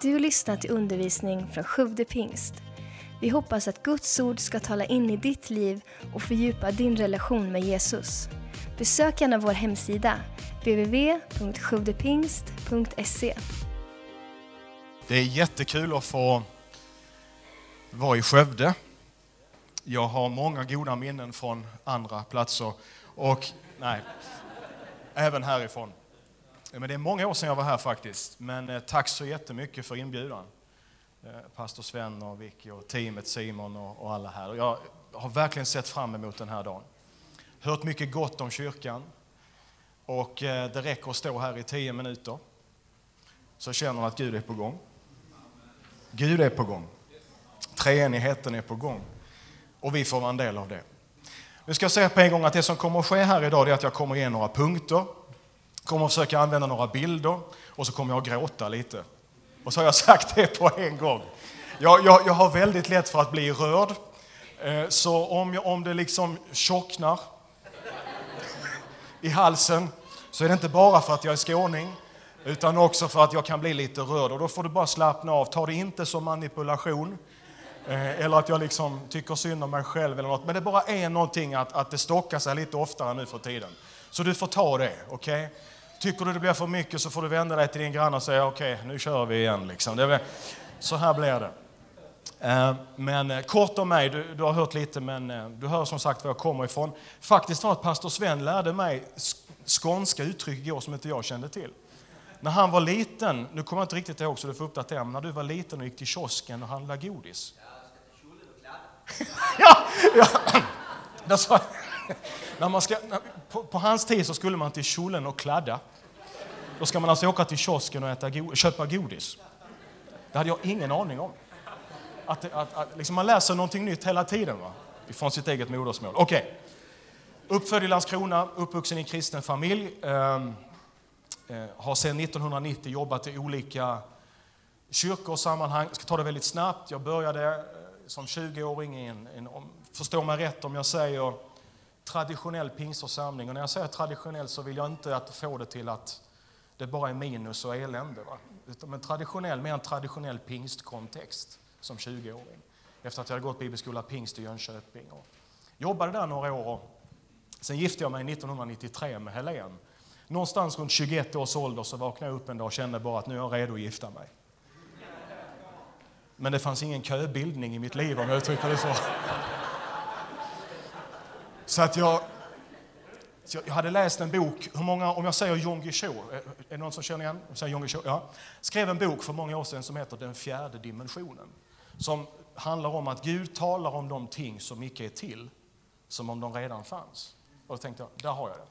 Du lyssnar till undervisning från Sjude pingst. Vi hoppas att Guds ord ska tala in i ditt liv och fördjupa din relation med Jesus. Besök gärna vår hemsida, www.sjuvdepingst.se. Det är jättekul att få vara i Skövde. Jag har många goda minnen från andra platser och nej, även härifrån. Men det är många år sedan jag var här faktiskt. Men eh, tack så jättemycket för inbjudan. Eh, Pastor Sven och Vicky och teamet Simon och, och alla här. Jag har verkligen sett fram emot den här dagen. Hört mycket gott om kyrkan. Och eh, det räcker att stå här i tio minuter. Så känner man att Gud är på gång. Gud är på gång. Treenigheten är på gång. Och vi får vara en del av det. Nu ska jag säga på en gång att det som kommer att ske här idag är att jag kommer ge några punkter kommer att försöka använda några bilder och så kommer jag att gråta lite. Och så har jag sagt det på en gång. Jag, jag, jag har väldigt lätt för att bli rörd. Eh, så om, jag, om det liksom tjocknar i halsen så är det inte bara för att jag är skåning utan också för att jag kan bli lite rörd. Och då får du bara slappna av. Ta det inte som manipulation eh, eller att jag liksom tycker synd om mig själv eller något. Men det bara är någonting att, att det stockar sig lite oftare nu för tiden. Så du får ta det, okej? Okay? Tycker du det blir för mycket så får du vända dig till din granne och säga okej, okay, nu kör vi igen. Liksom. Det så här blir det. Eh, men eh, kort om mig, du, du, har hört lite men eh, du hör som sagt var jag kommer ifrån. Faktiskt var att pastor Sven lärde mig skånska uttryck igår som inte jag kände till. När han var liten, nu kommer jag inte riktigt ihåg så du får uppdatera, men när du var liten och gick till kiosken och handlade godis. ja, ja. ja när man ska, på, på, hans tid så skulle man till kjolen och kladda. Då ska man alltså åka till kiosken och äta go, köpa godis. Det hade jag ingen aning om. Att, att, att liksom man läser någonting nytt hela tiden va? från sitt eget modersmål. Okej. Okay. Uppfödd i Landskrona, uppvuxen i en kristen familj. Ehm, eh, har sedan 1990 jobbat i olika kyrkor och sammanhang. Jag ska ta det väldigt snabbt. Jag började eh, som 20-åring i en, en, förstå mig rätt om jag säger traditionell pingstförsamling. Och när jag säger traditionell så vill jag inte att få det till att det bara är minus och elände. Va? Utan en traditionell, mer en traditionell pingstkontext som 20-åring. Efter att jag hade gått bibelskola pingst i Jönköping. Och jobbade där några år. Och sen gifte jag mig 1993 med Helen. Någonstans runt 21 års ålder så vaknade jag upp en dag och kände bara att nu är jag redo att gifta mig. Men det fanns ingen köbildning i mitt liv om jag uttrycker det så. Så att jag, jag hade läst en bok, hur många, om jag säger Jon Guichou, är det någon som känner igen? Säger Jon Guichou, ja. Skrev en bok för många år sedan som heter Den fjärde dimensionen. Som handlar om att Gud talar om de ting som icke är till, som om de redan fanns. Och då tänkte jag, där har jag det.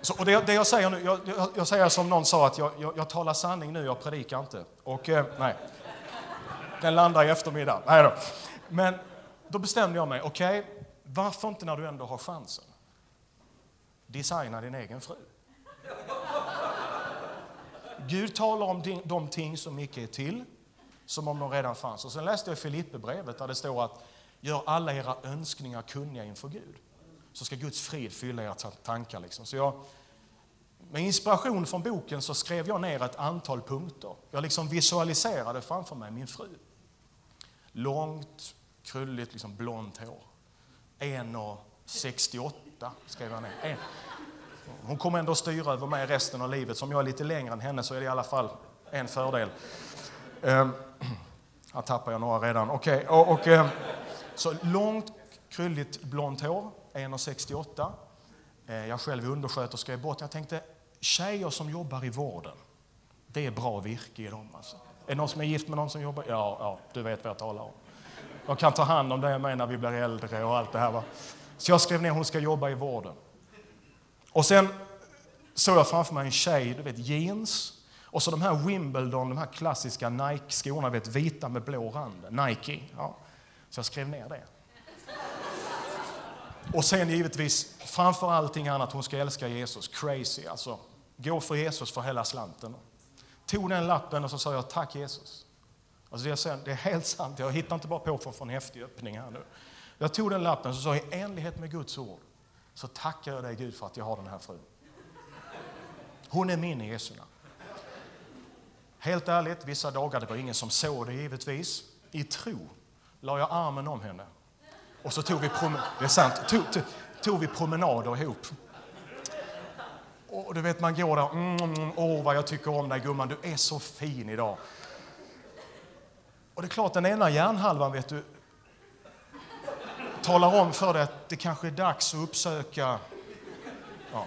Så, och det, det, jag säger nu, jag, jag, jag, säger som någon sa att jag, jag, jag talar sanning nu, jag predikar inte. Och eh, nej, den landar i eftermiddag. Nej då. Men då bestämde jag mig, okej, okay, varför inte när du ändå har chansen? Designa din egen fru. Gud talar om de ting som icke är till, som om de redan fanns. Och sen läste jag Filipperbrevet där det står att gör alla era önskningar kunniga inför Gud. Så ska Guds frid fylla era tankar. Liksom. Så jag, med inspiration från boken så skrev jag ner ett antal punkter. Jag liksom visualiserade framför mig min fru. Långt, krulligt, liksom blont hår. 1,68 skrev jag ner. Hon kommer ändå styra över mig resten av livet. Som jag är lite längre än henne så är det i alla fall en fördel. Um, här tappar jag några redan. Okej, okay. och, och um, så långt, krulligt, blont hår, 1,68. Eh, jag själv är undersköterska i botten. Jag tänkte, tjejer som jobbar i vården, det är bra virke i dem. Alltså. Är det någon som är gift med någon som jobbar? Ja, ja du vet vad jag talar om och kan ta hand om det med när vi blir äldre och allt det här. Va? Så jag skrev ner hon ska jobba i vården. Och sen såg jag framför mig en tjej, du vet jeans, och så de här Wimbledon, de här klassiska Nike-skorna, vet, vita med blå rand. Nike. Ja. Så jag skrev ner det. Och sen givetvis, framför allting annat, hon ska älska Jesus. Crazy, alltså. Gå för Jesus för hela slanten. Tog den lappen och så sa jag tack Jesus. Alltså det, är, det är helt sant, jag hittar inte bara på för att få en häftig öppning här nu. Jag tog den lappen och sa i enlighet med Guds ord så tackar jag dig Gud för att jag har den här frun. Hon är min i Jesu namn. Helt ärligt, vissa dagar, det var ingen som såg det givetvis. I tro la jag armen om henne. Och så tog vi, prom- det är sant, tog, tog, tog vi promenader ihop. Och du vet, man går där, mm, mm, mm åh vad jag tycker om dig gumman, du är så fin idag. Och det är klart, den ena hjärnhalvan, vet du, talar om för dig att det kanske är dags att uppsöka... Ja.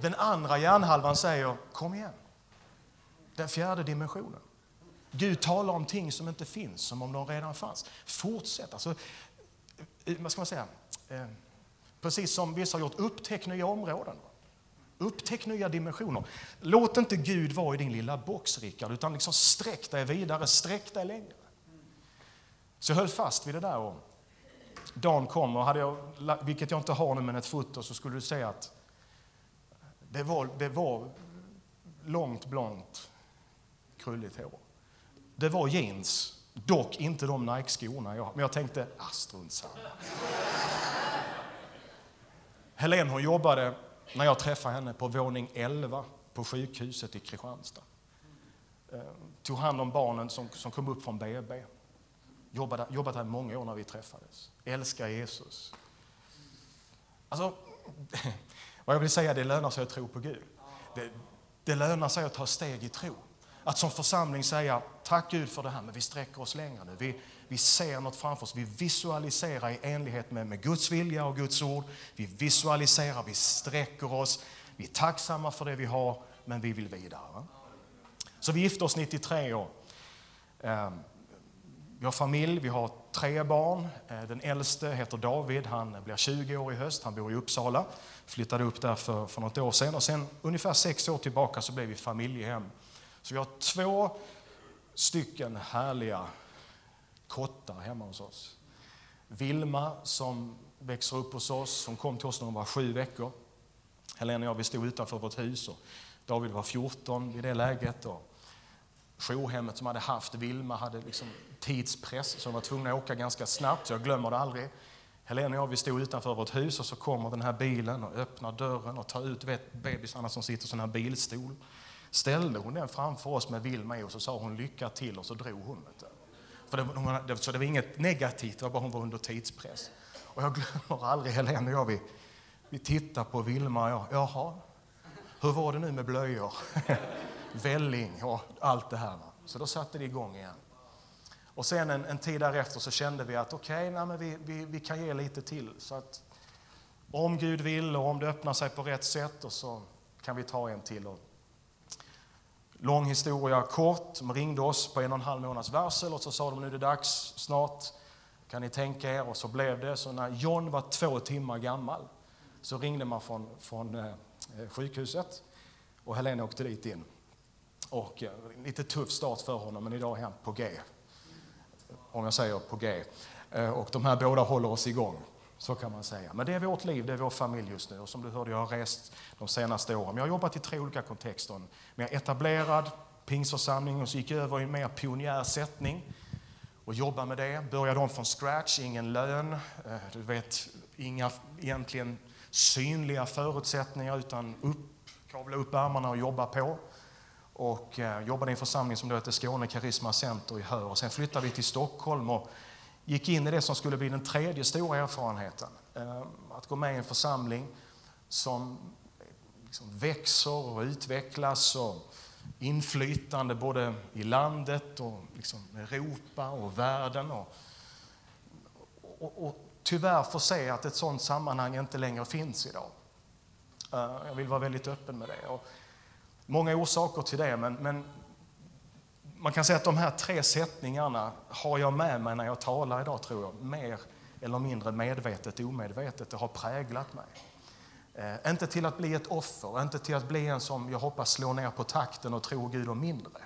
Den andra hjärnhalvan säger, kom igen. Den fjärde dimensionen. Gud talar om ting som inte finns, som om de redan fanns. Fortsätt. Alltså, eh, vad ska man säga? Eh, precis som vissa har gjort, upptäck nya områden. Upptäck nya dimensioner. Låt inte Gud vara i din lilla box, Rickard, utan liksom sträck dig vidare, sträck dig längre. Så jag höll fast vid det där. Och dagen kom och hade jag, vilket jag inte har nu, men ett foto, så skulle du se att det var, det var långt, blont, krulligt hår. Det var jeans, dock inte de Nike-skorna. Men jag tänkte, ah, strunt samma. Helene hon jobbade, när jag träffade henne, på våning 11 på sjukhuset i Kristianstad. Eh, tog hand om barnen som, som kom upp från BB. Jobbade, jobbat här många år när vi träffades. Älskar Jesus. Alltså, vad jag vill säga, det lönar sig att tro på Gud. Det, det lönar sig att ta steg i tro. Att som församling säga tack Gud för det här, men vi sträcker oss längre nu. Vi, vi ser något framför oss. Vi visualiserar i enlighet med, med Guds vilja och Guds ord. Vi visualiserar, vi sträcker oss. Vi är tacksamma för det vi har, men vi vill vidare. Så vi gifte oss 93 år. Ehm, vi har familj, vi har tre barn. Eh, den äldste heter David, han blir 20 år i höst, han bor i Uppsala. Flyttade upp där för, för något år sedan och sen ungefär sex år tillbaka så blev vi familjehem. Så vi har två stycken härliga kottar hemma hos oss. Vilma som växer upp hos oss, som kom till oss när hon var sju veckor. Helena och jag vi stod utanför vårt hus och David var 14 vid det läget. Och jourhemmet som hade haft Vilma hade liksom tidspress så de var tvungna att åka ganska snabbt. Så jag glömmer det aldrig. Helena och jag vi stod utanför vårt hus och så kommer den här bilen och öppnar dörren och tar ut vet, bebisarna som sitter i sån här bilstol. Ställde hon den framför oss med Vilma i och så sa hon lycka till och så drog hon. För det, så det var inget negativt, det var bara hon var under tidspress. Och jag glömmer aldrig Helene och jag, vi, vi tittar på Vilma och jag, jaha, hur var det nu med blöjor? Välling och allt det här. Så då satte det igång igen. Och sen en, en tid därefter så kände vi att okej, okay, vi, vi, vi kan ge lite till. Så att om Gud vill och om det öppnar sig på rätt sätt och så kan vi ta en till. Och lång historia kort, de ringde oss på en och en halv månads varsel och så sa de nu är det dags snart, kan ni tänka er? Och så blev det. Så när John var två timmar gammal så ringde man från, från eh, sjukhuset och Helena åkte dit in. Och eh, lite tuff start för honom, men idag är han på G. Om jag säger på G. Eh, och de här båda håller oss igång. Så kan man säga. Men det är vårt liv, det är vår familj just nu. Och som du hörde, jag har rest de senaste åren. Men jag har jobbat i tre olika kontexter. Mer etablerad pingstförsamling, och så gick jag över i en mer pionjärsättning och jobbade med det. Började om från scratch, ingen lön, eh, du vet, inga egentligen synliga förutsättningar utan upp, kavla upp ärmarna och jobba på och eh, jobbade i en församling som då hette Skåne Karisma Center i Hör. Och sen flyttade vi till Stockholm och gick in i det som skulle bli den tredje stora erfarenheten. Eh, att gå med i en församling som liksom växer och utvecklas och inflytande både i landet och liksom Europa och världen. Och, och, och tyvärr får se att ett sådant sammanhang inte längre finns idag. Eh, jag vill vara väldigt öppen med det. Och många orsaker till det, men, men man kan säga att de här tre sättningarna har jag med mig när jag talar idag, tror jag. Mer eller mindre medvetet, omedvetet. Det har präglat mig. Eh, inte till att bli ett offer, inte till att bli en som jag hoppas slår ner på takten och tror Gud om mindre.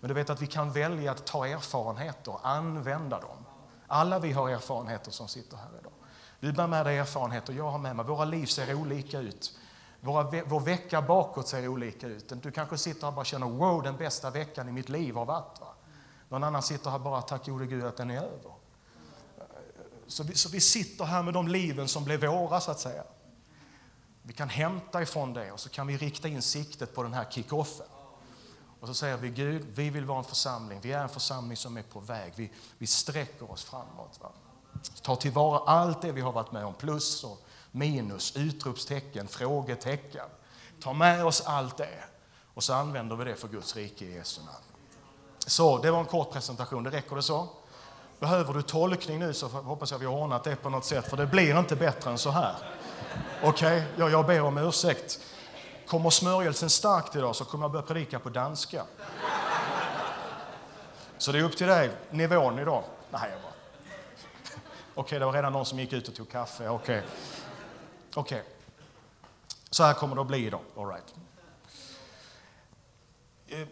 Men du vet att vi kan välja att ta erfarenheter, använda dem. Alla vi har erfarenheter som sitter här idag. Du bär med dig erfarenheter, jag har med mig. Våra liv ser olika ut. Våra, vår vecka bakåt ser olika ut. Du kanske sitter här och bara känner wow, den bästa veckan i mitt liv har varit. Va? Någon annan sitter här bara, tack gode Gud att den är över. Så vi, så vi sitter här med de liven som blev våra, så att säga. Vi kan hämta ifrån det och så kan vi rikta in siktet på den här kick-offen. Och så säger vi Gud, vi vill vara en församling. Vi är en församling som är på väg. Vi, vi sträcker oss framåt. Va? Ta tillvara allt det vi har varit med om. Plus och minus, utropstecken, frågetecken. Ta med oss allt det och så använder vi det för Guds rike i Jesu namn. Så, det var en kort presentation. Det räcker det så? Behöver du tolkning nu så hoppas jag vi har ordnat det på något sätt, för det blir inte bättre än så här. Okej, okay? jag, jag ber om ursäkt. Kommer smörjelsen starkt idag så kommer jag börja predika på danska. Så det är upp till dig, nivån idag. Nej, jag bara... Okej, okay, det var redan någon som gick ut och tog kaffe. Okej. Okay. Okej. Så här kommer det att bli idag. All right. Eh,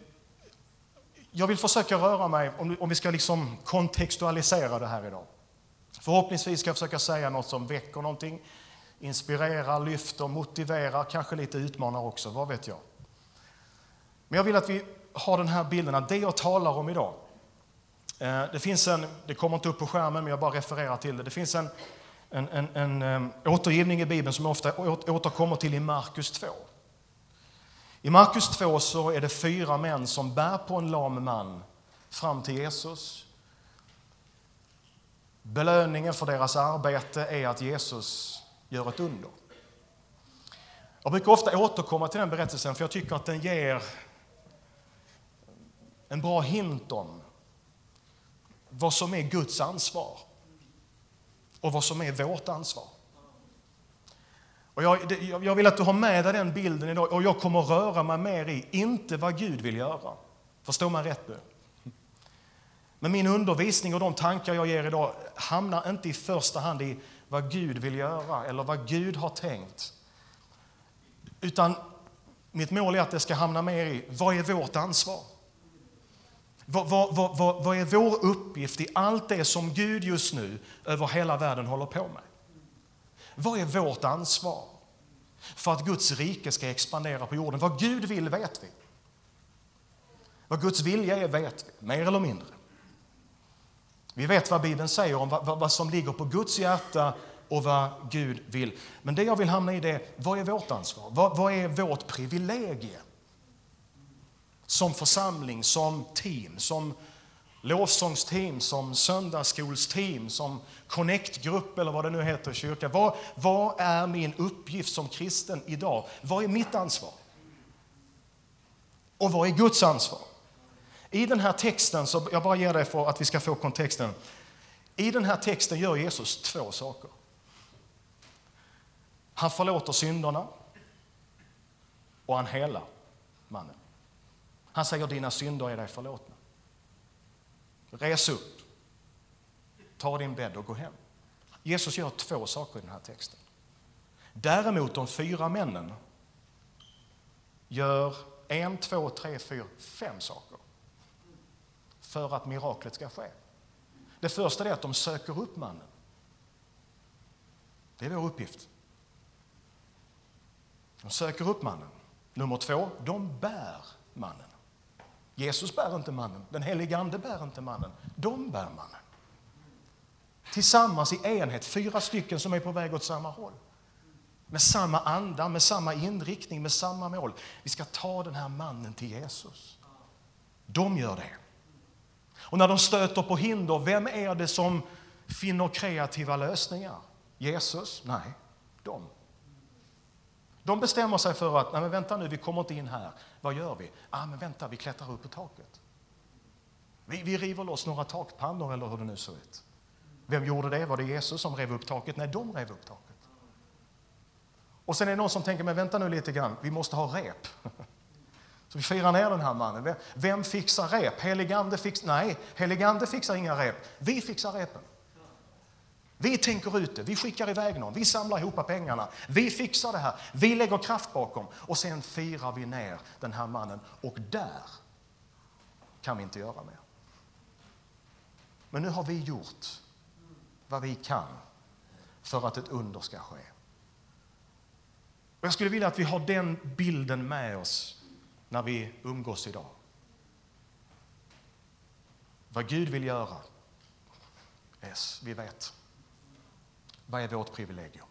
jag vill försöka röra mig, om vi ska liksom kontextualisera det här idag. Förhoppningsvis ska jag försöka säga något som väcker någonting, inspirerar, lyfter, motiverar, kanske lite utmanar också, vad vet jag. Men jag vill att vi har den här bilden att det jag talar om idag, eh, det finns en, det kommer inte upp på skärmen men jag bara refererar till det, det finns en, en, en, en återgivning i Bibeln som ofta återkommer till i Markus 2. I Markus 2 så är det fyra män som bär på en lam man fram till Jesus. Belöningen för deras arbete är att Jesus gör ett under. Jag brukar ofta återkomma till den berättelsen för jag tycker att den ger en bra hint om vad som är Guds ansvar och vad som är vårt ansvar. Och jag, jag, vill att du har med dig den bilden idag och jag kommer röra mig mer i, inte vad Gud vill göra. Förstår man rätt nu? Men min undervisning och de tankar jag ger idag hamnar inte i första hand i vad Gud vill göra eller vad Gud har tänkt. Utan mitt mål är att det ska hamna mer i, vad är vårt ansvar? Vad, vad, vad, vad är vår uppgift i allt det som Gud just nu över hela världen håller på med? Vad är vårt ansvar för att Guds rike ska expandera på jorden? Vad Gud vill vet vi. Vad Guds vilja är vet vi, mer eller mindre. Vi vet vad Bibeln säger om vad, vad som ligger på Guds hjärta och vad Gud vill. Men det jag vill hamna i det är, vad är vårt ansvar? Vad, vad är vårt privilegium? Som församling, som team, som lovsångsteam, som söndagsskolsteam, som connectgrupp eller vad det nu heter i kyrkan. Vad, vad är min uppgift som kristen idag? Vad är mitt ansvar? Och vad är Guds ansvar? I den här texten, så jag bara ger dig för att vi ska få kontexten. I den här texten gör Jesus två saker. Han förlåter synderna och han helar mannen. Han säger dina synder är dig förlåtna. Res upp, ta din bädd och gå hem. Jesus gör två saker i den här texten. Däremot de fyra männen gör en, två, tre, fyra, fem saker för att miraklet ska ske. Det första är att de söker upp mannen. Det är vår uppgift. De söker upp mannen. Nummer två, de bär mannen. Jesus bär inte mannen, den helige Ande bär inte mannen, de bär mannen. Tillsammans i enhet, fyra stycken som är på väg åt samma håll. Med samma anda, med samma inriktning, med samma mål. Vi ska ta den här mannen till Jesus. De gör det. Och när de stöter på hinder, vem är det som finner kreativa lösningar? Jesus? Nej, de. De bestämmer sig för att, nej men vänta nu, vi kommer inte in här. Vad gör vi? Ah, men vänta, vi klättrar upp på taket. Vi, vi river loss några takpannor eller hur det nu ser ut. Vem gjorde det? Var det Jesus som rev upp taket? Nej, de rev upp taket. Och sen är det någon som tänker, men vänta nu lite grann, vi måste ha rep. Så vi firar ner den här mannen. Vem fixar rep? Heligande fixar... Nej, heligande fixar inga rep. Vi fixar repen. Vi tänker ut det, vi skickar iväg någon, vi samlar ihop pengarna, vi fixar det här, vi lägger kraft bakom och sen firar vi ner den här mannen och där kan vi inte göra mer. Men nu har vi gjort vad vi kan för att ett under ska ske. Och jag skulle vilja att vi har den bilden med oss när vi umgås idag. Vad Gud vill göra, yes, vi vet. Vad är vårt privilegium?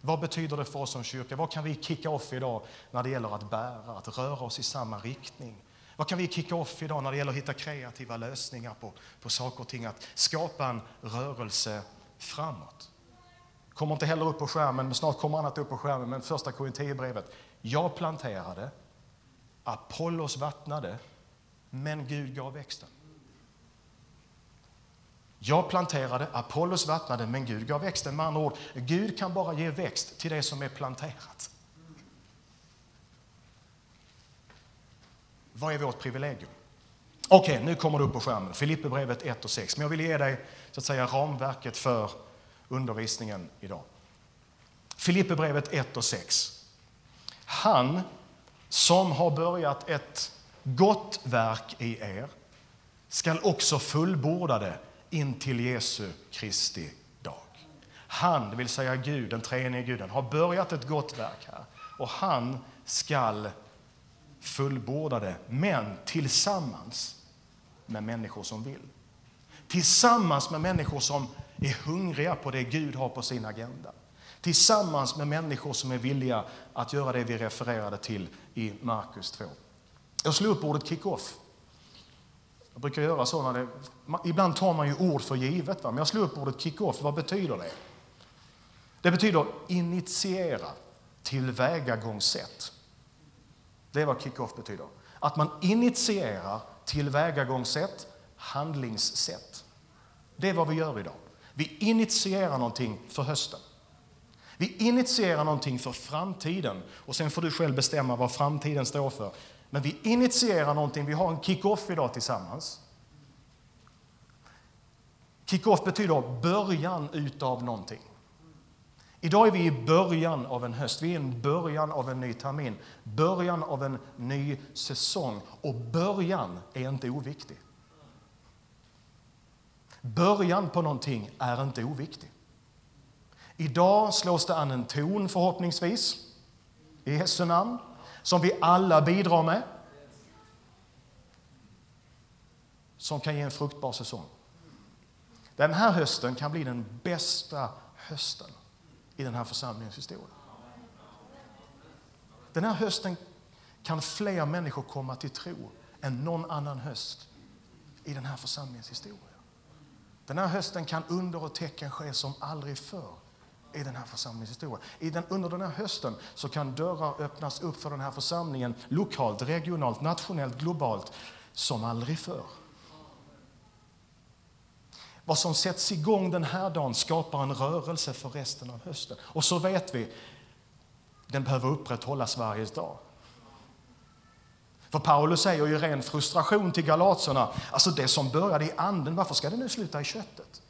Vad betyder det för oss som kyrka? Vad kan vi kicka off idag när det gäller att bära, att röra oss i samma riktning? Vad kan vi kicka off idag när det gäller att hitta kreativa lösningar på, på saker och ting? Att skapa en rörelse framåt. Kommer inte heller upp på skärmen, men snart kommer annat upp på skärmen. Men första Korinthierbrevet. Jag planterade, Apollos vattnade, men Gud gav växten. Jag planterade, Apollos vattnade, men Gud gav växten. Med andra ord, Gud kan bara ge växt till det som är planterat. Vad är vårt privilegium? Okej, okay, nu kommer det upp på skärmen. Filipperbrevet 1 och 6. Men jag vill ge dig så att säga, ramverket för undervisningen idag. Filipperbrevet 1 och 6. Han som har börjat ett gott verk i er skall också fullborda det in till Jesu Kristi dag. Han, det vill säga Gud, den treenige Guden, har börjat ett gott verk här och han skall fullborda det, men tillsammans med människor som vill. Tillsammans med människor som är hungriga på det Gud har på sin agenda. Tillsammans med människor som är villiga att göra det vi refererade till i Markus 2. Jag slog upp ordet kick-off. Jag brukar göra så när det, ibland tar man ju ord för givet, va? men jag slog upp ordet kick-off. Vad betyder det? Det betyder initiera, tillvägagångssätt. Det är vad kick-off betyder. Att man initierar tillvägagångssätt, handlingssätt. Det är vad vi gör idag. Vi initierar någonting för hösten. Vi initierar någonting för framtiden och sen får du själv bestämma vad framtiden står för. Men vi initierar någonting, vi har en kick-off idag tillsammans. Kick-off betyder början utav någonting. Idag är vi i början av en höst, vi är i början av en ny termin, början av en ny säsong. Och början är inte oviktig. Början på någonting är inte oviktig. Idag slås det an en ton förhoppningsvis, i Jesu namn, som vi alla bidrar med. Som kan ge en fruktbar säsong. Den här hösten kan bli den bästa hösten i den här församlingens historia. Den här hösten kan fler människor komma till tro än någon annan höst i den här församlingens historia. Den här hösten kan under och tecken ske som aldrig förr i den här församlingens historia. I den, under den här hösten så kan dörrar öppnas upp för den här församlingen lokalt, regionalt, nationellt, globalt som aldrig förr. Vad som sätts igång den här dagen skapar en rörelse för resten av hösten. Och så vet vi, den behöver upprätthållas varje dag. För Paulus säger ju ren frustration till galaterna, alltså det som började i anden, varför ska det nu sluta i köttet?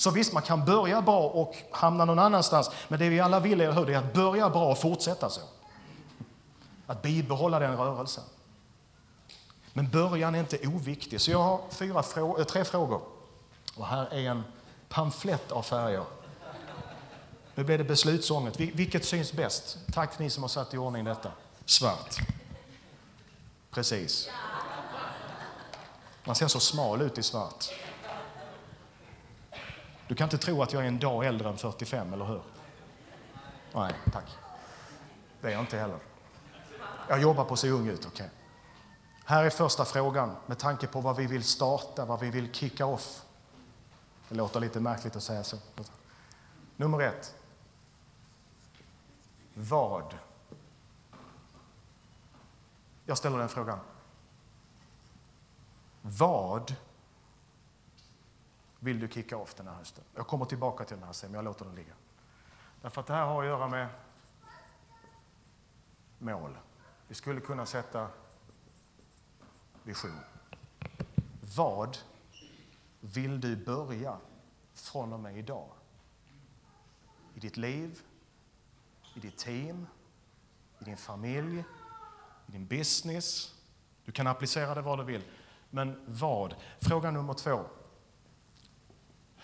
Så visst, man kan börja bra och hamna någon annanstans, men det vi alla vill är, är att börja bra och fortsätta så. Att bibehålla den rörelsen. Men början är inte oviktig, så jag har fyra frå eh, tre frågor. Och här är en pamflett av färger. Nu blir det beslutsånget. Vilket syns bäst? Tack ni som har satt i ordning detta. Svart. Precis. Man ser så smal ut i svart. Du kan inte tro att jag är en dag äldre än 45, eller hur? Nej, tack. Det är jag inte heller. Jag jobbar på att se ung ut, okej. Okay. Här är första frågan med tanke på vad vi vill starta, vad vi vill kicka off. Det låter lite märkligt att säga så. Nummer ett. Vad? Jag ställer den frågan. Vad vill du kicka off den här hösten? Jag kommer tillbaka till den här sen, men jag låter den ligga. Därför att det här har att göra med mål. Vi skulle kunna sätta vision. Vad vill du börja från och med idag? I ditt liv, i ditt team, i din familj, i din business. Du kan applicera det var du vill. Men vad? Fråga nummer två.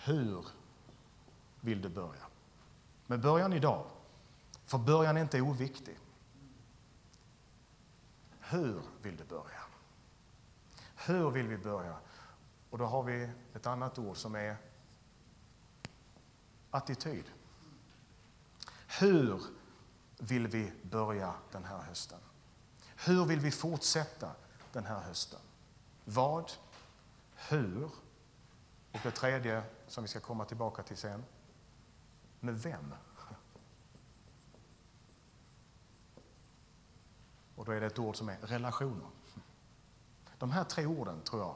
Hur vill du börja? Med början idag. För början är inte oviktig. Hur vill du börja? Hur vill vi börja? Och då har vi ett annat ord som är attityd. Hur vill vi börja den här hösten? Hur vill vi fortsätta den här hösten. Vad, hur och det tredje som vi ska komma tillbaka till sen. Med vem? Och då är det ett ord som är relationer. De här tre orden tror jag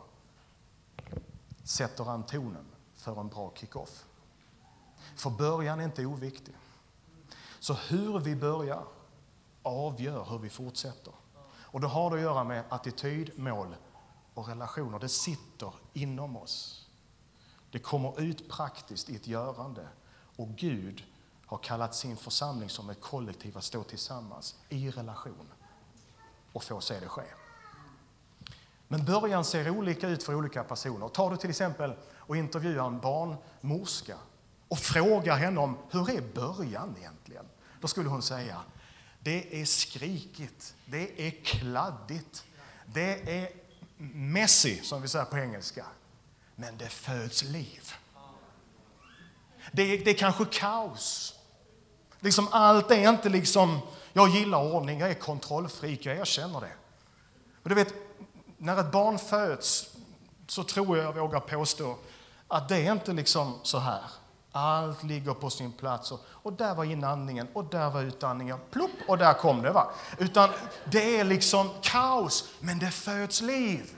sätter an tonen för en bra kick-off. För början är inte oviktig. Så hur vi börjar avgör hur vi fortsätter. Och det har det att göra med attityd, mål och relationer. Det sitter inom oss. Det kommer ut praktiskt i ett görande. Och Gud har kallat sin församling som ett kollektiv att stå tillsammans i relation och få se det ske. Men början ser olika ut för olika personer. Tar du till exempel och intervjuar en barnmorska och frågar henne om hur är början egentligen? Då skulle hon säga det är skrikigt, det är kladdigt, det är messy som vi säger på engelska. Men det föds liv. Det är, det är kanske kaos. Liksom allt är inte liksom, jag gillar ordning, jag är kontrollfreak, jag erkänner det. Men du vet, när ett barn föds så tror jag jag vågar påstå att det är inte liksom så här. Allt ligger på sin plats. Och, och där var inandningen och där var utandningen. Plopp, och där kom det. va. Utan det är liksom kaos, men det föds liv.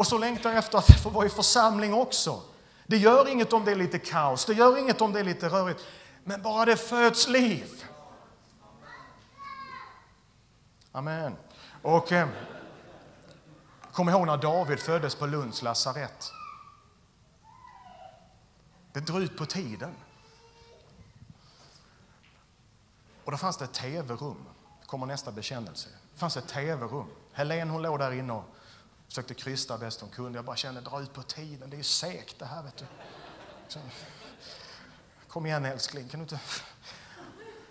Och så längtar jag efter att få vara i församling också. Det gör inget om det är lite kaos, det gör inget om det är lite rörigt. Men bara det föds liv. Amen. Och eh, kom ihåg när David föddes på Lunds lasarett. Det drog ut på tiden. Och då fanns det ett tv-rum. kommer nästa bekännelse. Det fanns ett tv-rum. Helen hon låg där inne och försökte krysta bäst hon kunde. Jag bara kände, dra ut på tiden. Det är segt det här, vet du. Så, Kom igen älskling, kan du inte...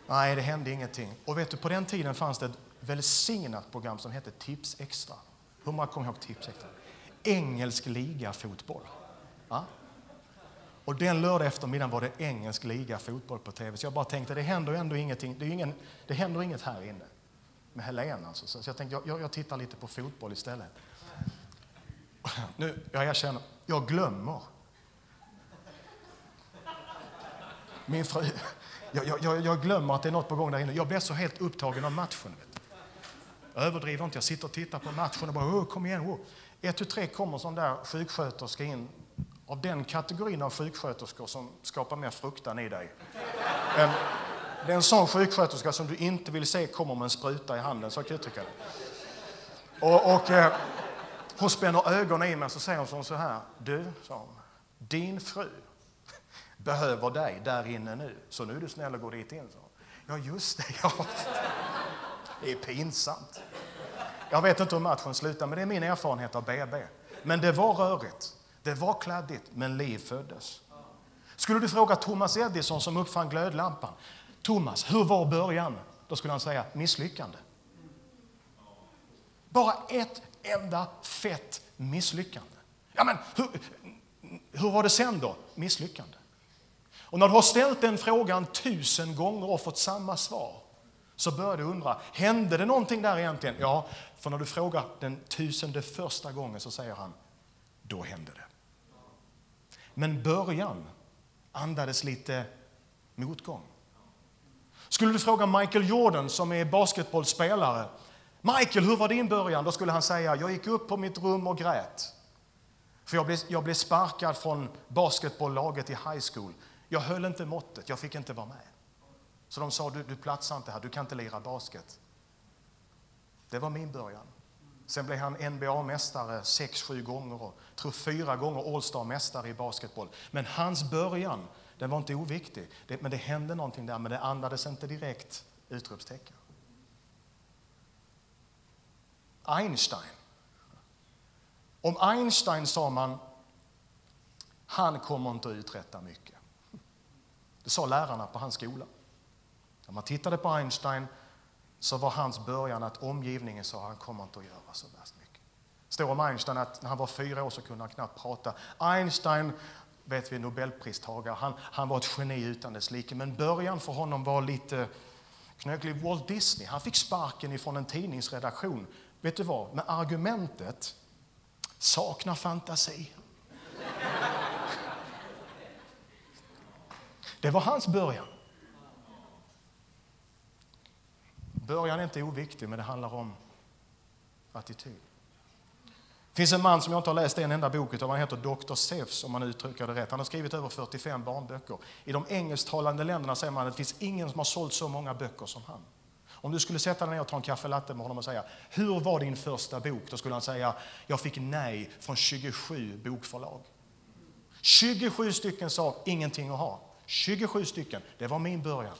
Nej, det hände ingenting. Och vet du, på den tiden fanns det ett välsignat program som hette Tips Extra. Hur många kommer ihåg Tips Extra? Engelsk liga fotboll. Ja? Och den lördag eftermiddagen var det engelsk liga fotboll på tv. Så jag bara tänkte, det händer ändå ingenting. Det, är ingen, det händer inget här inne. Med Helene alltså. Så jag tänkte, jag, jag tittar lite på fotboll istället. Nu, jag erkänner, jag glömmer. Min fru, jag, jag, jag, glömmer att det är något på gång där inne. Jag blir så helt upptagen av matchen. Jag överdriver inte, jag sitter och tittar på matchen och bara, kom igen. Oh. Ett, tu, tre kommer sån där sjuksköterska in av den kategorin av sjuksköterskor som skapar mer fruktan i dig. En, det är en sån sjuksköterska som du inte vill se kommer med en spruta i handen, så kan jag uttrycka det. Och, och eh, hon spänner ögonen i mig och så säger hon så här. Du, sa hon, din fru behöver dig där inne nu, så nu är du snäll och går dit in. Så. Ja, just det. Ja. Det är pinsamt. Jag vet inte hur matchen slutar, men det är min erfarenhet av BB. Men det var rörigt. Det var kladdigt, men liv föddes. Skulle du fråga Thomas Edison som uppfann glödlampan, Thomas, hur var början? Då skulle han säga misslyckande. Bara ett enda fett misslyckande. Ja, men hur, hur var det sen då? Misslyckande. Och när du har ställt den frågan tusen gånger och fått samma svar så börjar du undra, hände det någonting där egentligen? Ja, för när du frågar den tusende första gången så säger han, då hände det. Men början andades lite motgång. Skulle du fråga Michael Jordan som är basketbollspelare, Michael, hur var din början? Då skulle han säga, jag gick upp på mitt rum och grät. För jag blev, jag blev sparkad från basketbollaget i high school. Jag höll inte måttet, jag fick inte vara med. Så de sa, du, du platsar inte här, du kan inte lira basket. Det var min början. Sen blev han NBA-mästare sex, sju gånger och tror fyra gånger All-star-mästare i basketboll. Men hans början, den var inte oviktig. Det, men det hände någonting där, men det andades inte direkt utropstecken. Einstein. Om Einstein sa man, han kommer inte att uträtta mycket. Det sa lärarna på hans skola. När man tittade på Einstein så var hans början att omgivningen sa att han kommer inte att göra så värst mycket. Det står om Einstein att när han var fyra år så kunde han knappt prata. Einstein, vet vi, nobelpristagare, han, han var ett geni utan dess like. Men början för honom var lite Knöklig Walt Disney, han fick sparken ifrån en tidningsredaktion. Vet du vad? Med argumentet saknar fantasi. Det var hans början. Början är inte oviktig, men det handlar om attityd. Det finns en man som jag inte har läst en enda bok utav, han heter Dr. Seuss om man uttrycker det rätt. Han har skrivit över 45 barnböcker. I de engelsktalande länderna säger man att det finns ingen som har sålt så många böcker som han. Om du skulle sätta dig ner och ta en kaffe latte med honom och säga Hur var din första bok? Då skulle han säga Jag fick nej från 27 bokförlag. 27 stycken sa ingenting att ha. 27 stycken, det var min början.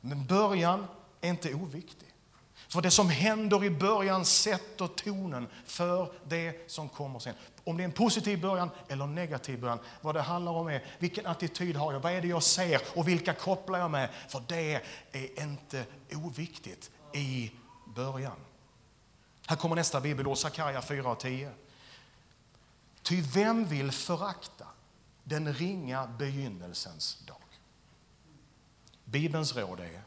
Men början är inte oviktig. För det som händer i början sätter tonen för det som kommer sen. Om det är en positiv början eller en negativ början. Vad det handlar om är vilken attityd har jag, vad är det jag ser och vilka kopplar jag med? För det är inte oviktigt i början. Här kommer nästa bibelord, Sakarja 4 och 10. Ty vem vill förakta den ringa begynnelsens dag? Bibelns råd är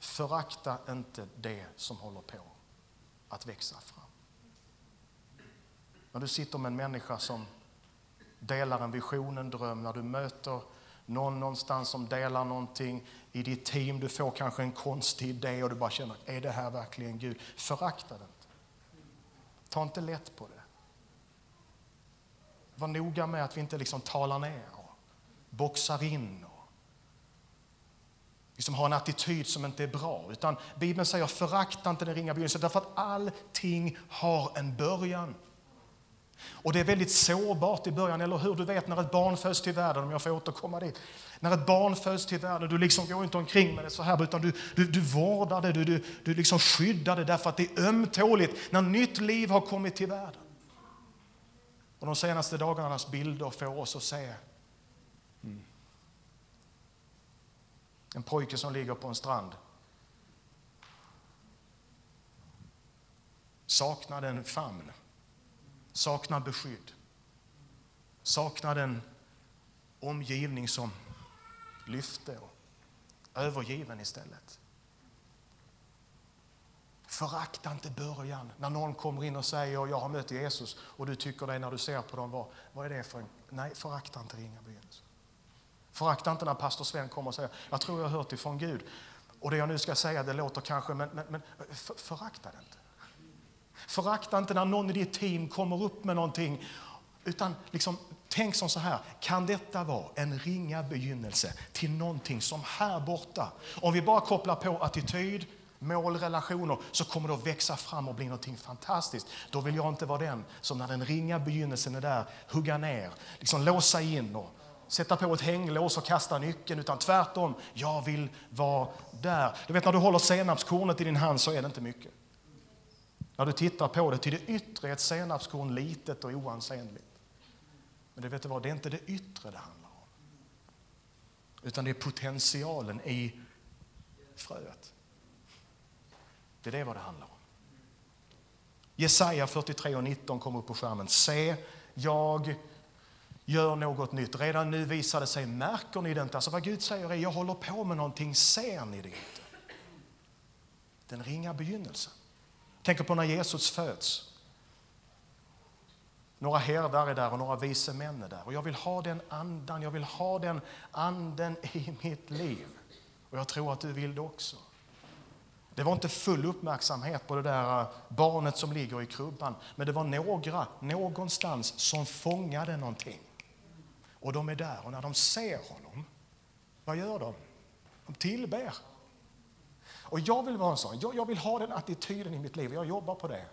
förakta inte det som håller på att växa fram. När du sitter med en människa som delar en vision, en dröm, när du möter någon någonstans som delar någonting i ditt team, du får kanske en konstig idé och du bara känner, är det här verkligen Gud? Förakta det inte. Ta inte lätt på det. Var noga med att vi inte liksom talar ner och boxar in liksom har en attityd som inte är bra. Utan Bibeln säger förakta inte den ringa begynnelsen därför att allting har en början. Och det är väldigt sårbart i början, eller hur? Du vet när ett barn föds till världen, om jag får återkomma dit. När ett barn föds till världen, du liksom går inte omkring med det så här, utan du, du, du vårdar det, du, du, du liksom skyddar det därför att det är ömtåligt när nytt liv har kommit till världen. Och de senaste dagarnas bilder får oss att se mm. En pojke som ligger på en strand. Saknade en famn, saknar beskydd, saknar en omgivning som lyfte och övergiven istället. Förakta inte början när någon kommer in och säger jag har mött Jesus och du tycker det när du ser på dem. Vad, vad är det för en... Nej, förakta inte ringa begynnelsen. Förakta inte när pastor Sven kommer och säger jag tror jag har hört ifrån Gud. Och det jag nu ska säga det låter kanske, men, men, men för, förakta det inte. Förakta inte när någon i ditt team kommer upp med någonting. Utan liksom, tänk som så här, kan detta vara en ringa begynnelse till någonting som här borta, om vi bara kopplar på attityd, mål, relationer, så kommer det att växa fram och bli någonting fantastiskt. Då vill jag inte vara den som när den ringa begynnelsen är där, hugga ner, liksom låsa in och sätta på ett hänglås och kasta nyckeln, utan tvärtom, jag vill vara där. Du vet när du håller senapskornet i din hand så är det inte mycket. När du tittar på det, till det yttre är ett senapskorn litet och oansenligt. Men det, vet du vad, det är inte det yttre det handlar om. Utan det är potentialen i fröet. Det är det vad det handlar om. Jesaja 43 och 19 kommer upp på skärmen. Se, jag gör något nytt. Redan nu visar det sig, märker ni det inte? Alltså vad Gud säger är, jag håller på med någonting, ser ni det inte? Den ringa begynnelsen. Tänk på när Jesus föds. Några herdar är där och några vise män är där. Och jag vill ha den andan, jag vill ha den anden i mitt liv. Och jag tror att du vill det också. Det var inte full uppmärksamhet på det där äh, barnet som ligger i krubban, men det var några, någonstans, som fångade någonting. Och de är där och när de ser honom, vad gör de? De tillber. Och jag vill vara en sån. Jag, jag vill ha den attityden i mitt liv. Jag jobbar på det.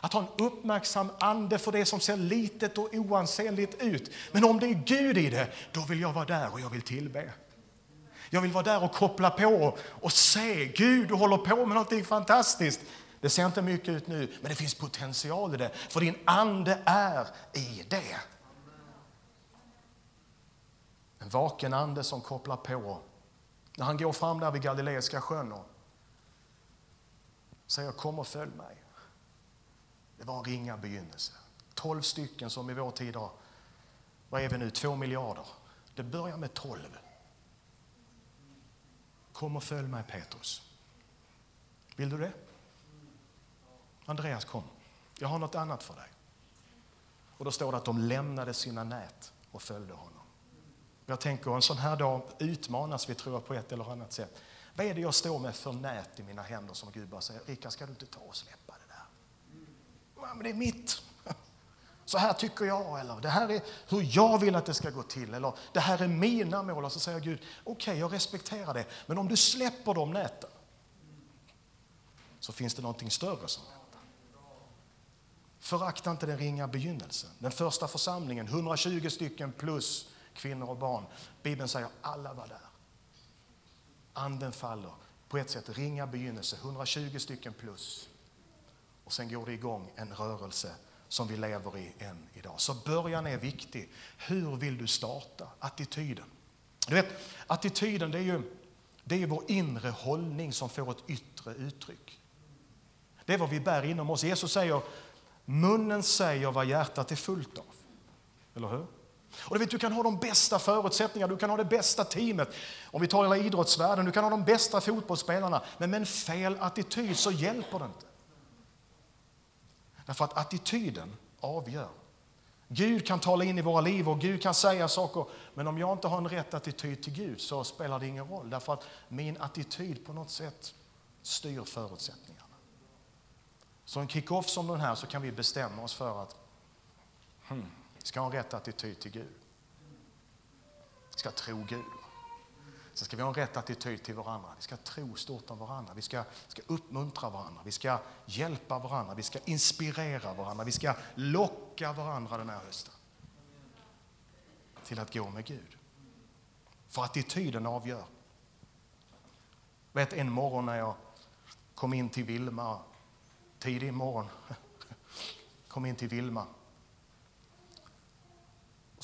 Att ha en uppmärksam ande för det som ser litet och oansenligt ut. Men om det är Gud i det, då vill jag vara där och jag vill tillbe. Jag vill vara där och koppla på och se Gud, du håller på med någonting fantastiskt. Det ser inte mycket ut nu, men det finns potential i det, för din ande är i det. En vaken ande som kopplar på. När han går fram där vid Galileiska sjön och säger kom och följ mig. Det var en ringa begynnelse. Tolv stycken som i vår tid har, vad är vi nu, två miljarder. Det börjar med tolv. Kom och följ mig Petrus. Vill du det? Andreas kom. Jag har något annat för dig. Och då står det att de lämnade sina nät och följde honom. Jag tänker en sån här dag utmanas vi tror jag på ett eller annat sätt. Vad är det jag står med för nät i mina händer som Gud bara säger, Rickard ska du inte ta och släppa det där? Ja, men det är mitt. Så här tycker jag, eller det här är hur jag vill att det ska gå till, eller det här är mina mål. Och så säger Gud, okej okay, jag respekterar det, men om du släpper de näten så finns det någonting större som väntar. Förakta inte den ringa begynnelsen. Den första församlingen, 120 stycken plus kvinnor och barn. Bibeln säger alla var där. Anden faller. På ett sätt ringa begynnelse, 120 stycken plus. Och sen går det igång en rörelse som vi lever i än idag. Så början är viktig. Hur vill du starta? Attityden. Du vet, attityden det är ju det är vår inre hållning som får ett yttre uttryck. Det är vad vi bär inom oss. Jesus säger, munnen säger vad hjärtat är fullt av. Eller hur? Och du, vet, du kan ha de bästa förutsättningarna, du kan ha det bästa teamet. Om vi tar hela idrottsvärlden, du kan ha de bästa fotbollsspelarna. Men med en fel attityd så hjälper det inte. Därför att attityden avgör. Gud kan tala in i våra liv och Gud kan säga saker. Men om jag inte har en rätt attityd till Gud så spelar det ingen roll. Därför att min attityd på något sätt styr förutsättningarna. Så en kick-off som den här så kan vi bestämma oss för att hmm, ska ha rätt attityd till Gud. Vi ska tro Gud. Sen ska vi ha en rätt attityd till varandra. Vi ska tro stort om varandra. Vi ska, ska uppmuntra varandra. Vi ska hjälpa varandra. Vi ska inspirera varandra. Vi ska locka varandra den här hösten till att gå med Gud. För attityden avgör. Vet en morgon när jag kom in till Vilma, tidig morgon, kom in till Vilma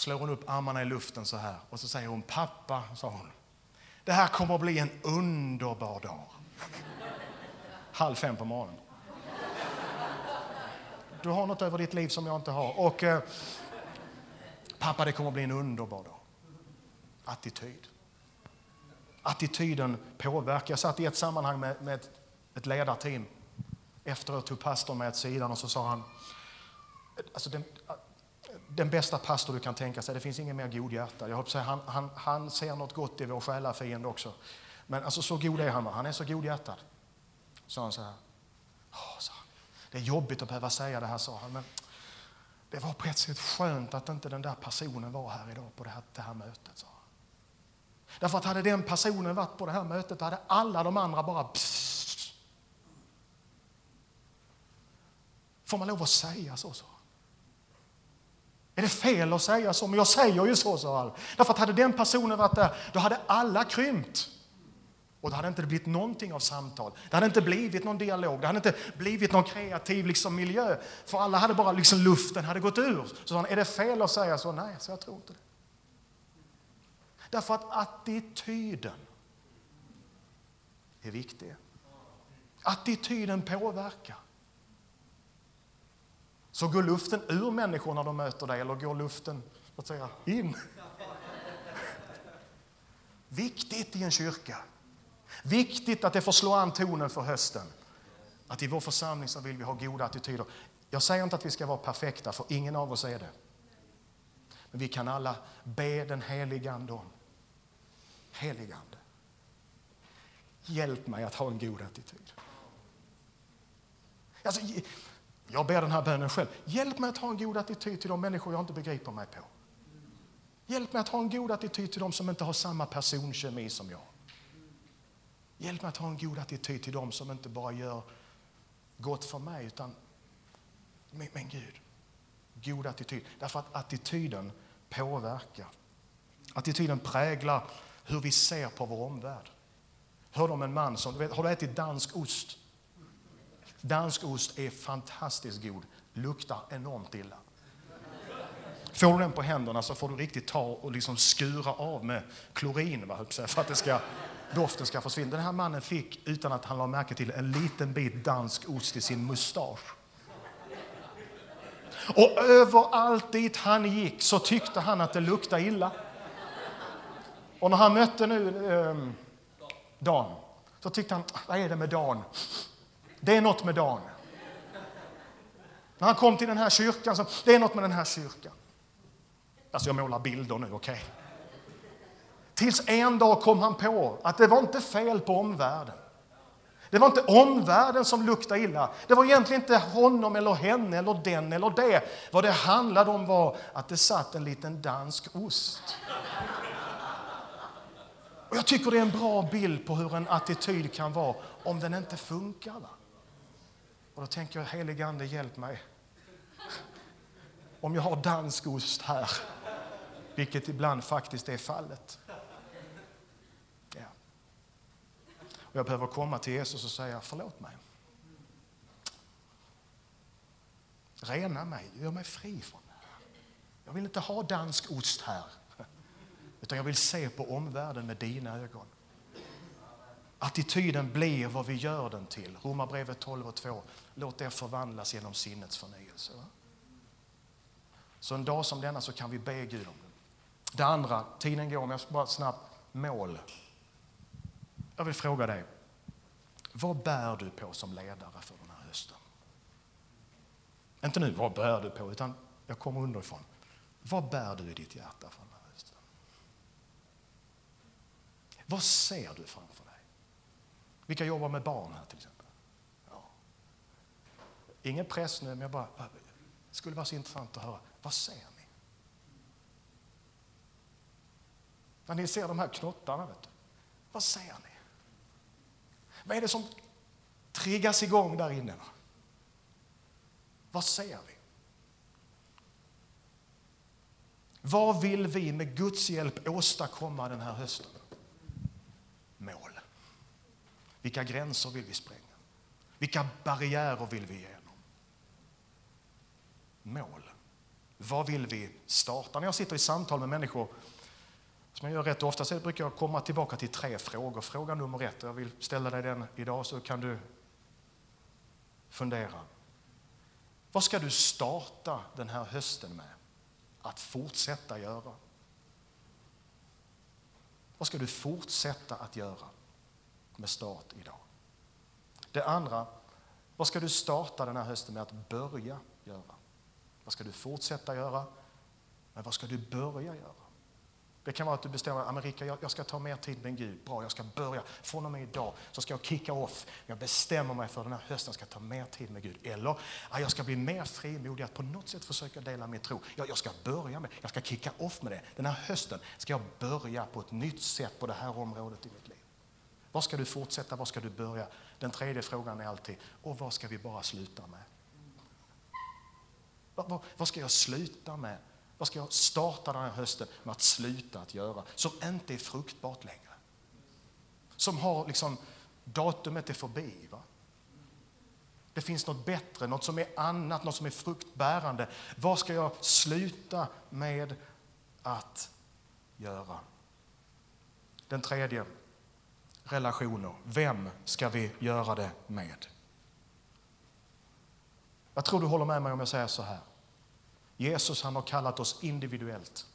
slår hon upp armarna i luften så här och så säger hon pappa, sa hon. Det här kommer att bli en underbar dag. Halv fem på morgonen. Du har något över ditt liv som jag inte har. Och eh, pappa, det kommer att bli en underbar dag. Attityd. Attityden påverkar. Jag satt i ett sammanhang med, med ett, ett ledarteam. Efteråt tog pastorn mig åt sidan och så sa han, alltså den, den bästa pastor du kan tänka sig. Det finns ingen mer godhjärtad. Jag säga, han, han, han ser något gott i vår själafiende också. Men alltså, så god är han. Han är så godhjärtad. Sa han så här. Oh, sa han. Det är jobbigt att behöva säga det här, sa han. Men det var på ett sätt skönt att inte den där personen var här idag på det här, det här mötet, sa han. Därför att hade den personen varit på det här mötet hade alla de andra bara pssst. Får man lov att säga så? så? Är det fel att säga så? Men jag säger ju så, sa han. Därför att hade den personen varit där, då hade alla krympt. Och då hade inte blivit någonting av samtal. Det hade inte blivit någon dialog. Det hade inte blivit någon kreativ liksom, miljö. För alla hade bara, liksom, luften hade gått ur. Så sa han, är det fel att säga så? Nej, så jag tror inte det. Därför att attityden är viktig. Attityden påverkar. Så går luften ur människor när de möter dig eller går luften att säga, in? Viktigt i en kyrka. Viktigt att det får slå an tonen för hösten. Att i vår församling så vill vi ha goda attityder. Jag säger inte att vi ska vara perfekta, för ingen av oss är det. Men vi kan alla be den helige Ande om. Helige Ande, hjälp mig att ha en god attityd. Alltså, jag ber den här bönen själv. Hjälp mig att ha en god attityd till de människor jag inte begriper mig på. Hjälp mig att ha en god attityd till de som inte har samma personkemi som jag. Hjälp mig att ha en god attityd till de som inte bara gör gott för mig, utan men, men Gud, god attityd. Därför att attityden påverkar. Attityden präglar hur vi ser på vår omvärld. Hör om en man som, vet, har du ätit dansk ost? Dansk ost är fantastiskt god, luktar enormt illa. Får du den på händerna så får du riktigt ta och liksom skura av med klorin va, för att det ska, doften ska försvinna. Den här mannen fick, utan att han la märke till en liten bit dansk ost i sin mustasch. Och överallt dit han gick så tyckte han att det luktade illa. Och när han mötte nu eh, Dan. Så tyckte han, vad är det med Dan? Det är något med Dan. När han kom till den här kyrkan, så det är något med den här kyrkan. Alltså jag målar bilder nu, okej? Okay? Tills en dag kom han på att det var inte fel på omvärlden. Det var inte omvärlden som luktade illa. Det var egentligen inte honom eller henne eller den eller det. Vad det handlade om var att det satt en liten dansk ost. Och jag tycker det är en bra bild på hur en attityd kan vara om den inte funkar. Va? Och då tänker jag, helige Ande, hjälp mig. Om jag har dansk ost här, vilket ibland faktiskt är fallet. Ja. Och jag behöver komma till Jesus och säga, förlåt mig. Rena mig, gör mig fri från det här. Jag vill inte ha dansk ost här. Utan jag vill se på omvärlden med dina ögon. Attityden blir vad vi gör den till. Romarbrevet 12 och 2. Låt det förvandlas genom sinnets förnyelse. Så en dag som denna så kan vi be Gud om det. Det andra, tiden går, men jag ska bara snabbt, mål. Jag vill fråga dig, vad bär du på som ledare för den här hösten? Inte nu, vad bär du på, utan jag kommer underifrån. Vad bär du i ditt hjärta för den här hösten? Vad ser du framför dig? Vilka jobbar med barn här till exempel? Ja. Ingen press nu, men jag bara, det skulle vara så intressant att höra. Vad ser ni? När ni ser de här knottarna, vet du, vad ser ni? Vad är det som triggas igång där inne? Vad ser vi? Vad vill vi med Guds hjälp åstadkomma den här hösten? Mål. Vilka gränser vill vi spränga? Vilka barriärer vill vi igenom? Mål. Vad vill vi starta? När jag sitter i samtal med människor, som jag gör rätt ofta, så brukar jag komma tillbaka till tre frågor. Fråga nummer ett, jag vill ställa dig den idag så kan du fundera. Vad ska du starta den här hösten med att fortsätta göra? Vad ska du fortsätta att göra med start idag? Det andra, vad ska du starta den här hösten med att börja göra? Vad ska du fortsätta göra? Men vad ska du börja göra? Det kan vara att du bestämmer Amerika, jag ska ta mer tid med Gud. Bra, jag ska börja. Från och med idag så ska jag kicka off. Jag bestämmer mig för den här hösten jag ska ta mer tid med Gud. Eller jag ska bli mer frimodig att på något sätt försöka dela min tro. Jag ska börja med Jag ska kicka off med det. Den här hösten ska jag börja på ett nytt sätt på det här området i mitt liv. Vad ska du fortsätta? Vad ska du börja? Den tredje frågan är alltid, och vad ska vi bara sluta med? Vad, vad, vad, ska jag sluta med? Vad ska jag starta den här hösten med att sluta att göra? Som inte är fruktbart längre. Som har liksom, datumet är förbi. Va? Det finns något bättre, något som är annat, något som är fruktbärande. Vad ska jag sluta med att göra? Den tredje, relationer. Vem ska vi göra det med? Jag tror du håller med mig om jag säger så här. Jesus han har kallat oss individuellt.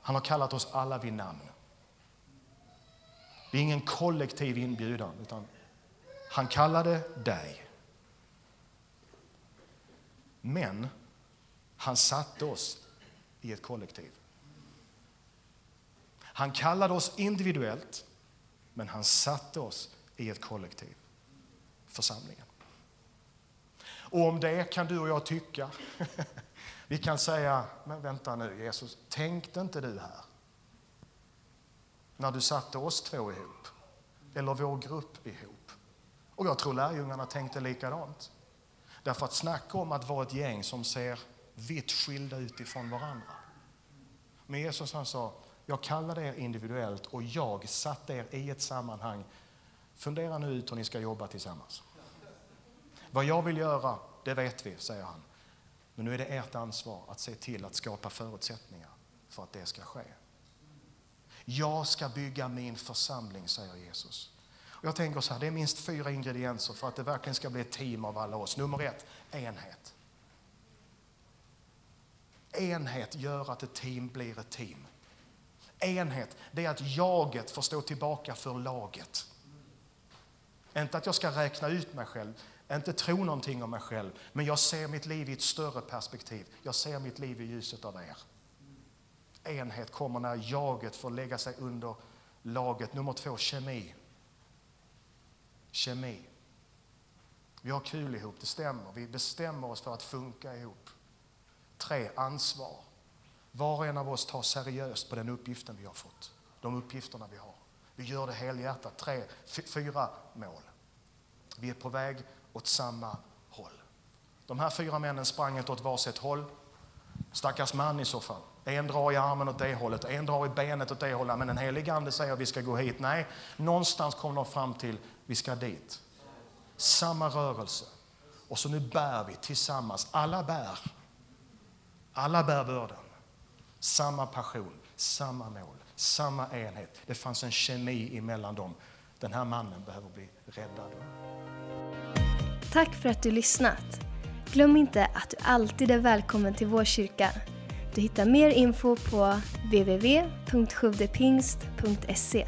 Han har kallat oss alla vid namn. Det är ingen kollektiv inbjudan, utan han kallade dig. Men han satte oss i ett kollektiv. Han kallade oss individuellt, men han satte oss i ett kollektiv, församlingen. Och om det kan du och jag tycka. Vi kan säga, men vänta nu Jesus, tänkte inte du här? När du satte oss två ihop, eller vår grupp ihop. Och jag tror lärjungarna tänkte likadant. Därför att snacka om att vara ett gäng som ser vitt skilda ut ifrån varandra. Men Jesus han sa, jag kallade er individuellt och jag satte er i ett sammanhang. Fundera nu ut hur ni ska jobba tillsammans. Vad jag vill göra, det vet vi, säger han. Men nu är det ert ansvar att se till att skapa förutsättningar för att det ska ske. Jag ska bygga min församling, säger Jesus. Och jag tänker så här, det är minst fyra ingredienser för att det verkligen ska bli ett team av alla oss. Nummer ett, enhet. Enhet gör att ett team blir ett team. Enhet, det är att jaget får stå tillbaka för laget. Inte att jag ska räkna ut mig själv, inte tro någonting om mig själv, men jag ser mitt liv i ett större perspektiv. Jag ser mitt liv i ljuset av er. Enhet kommer när jaget får lägga sig under laget. Nummer två, kemi. Kemi. Vi har kul ihop, det stämmer. Vi bestämmer oss för att funka ihop. Tre, ansvar. Var och en av oss tar seriöst på den uppgiften vi har fått. De uppgifterna vi har. Vi gör det helhjärtat. Tre, fyra mål. Vi är på väg åt samma håll. De här fyra männen sprang inte åt varsitt håll. Stackars man i så fall. En drar i armen åt det hållet, en drar i benet åt det hållet. Men den helige Ande säger att vi ska gå hit. Nej, någonstans kom de fram till vi ska dit. Samma rörelse. Och så nu bär vi tillsammans. Alla bär. Alla bär bördan. Samma passion, samma mål, samma enhet. Det fanns en kemi emellan dem. Den här mannen behöver bli räddad. Tack för att du lyssnat. Glöm inte att du alltid är välkommen till vår kyrka. Du hittar mer info på www.sjuvdepingst.se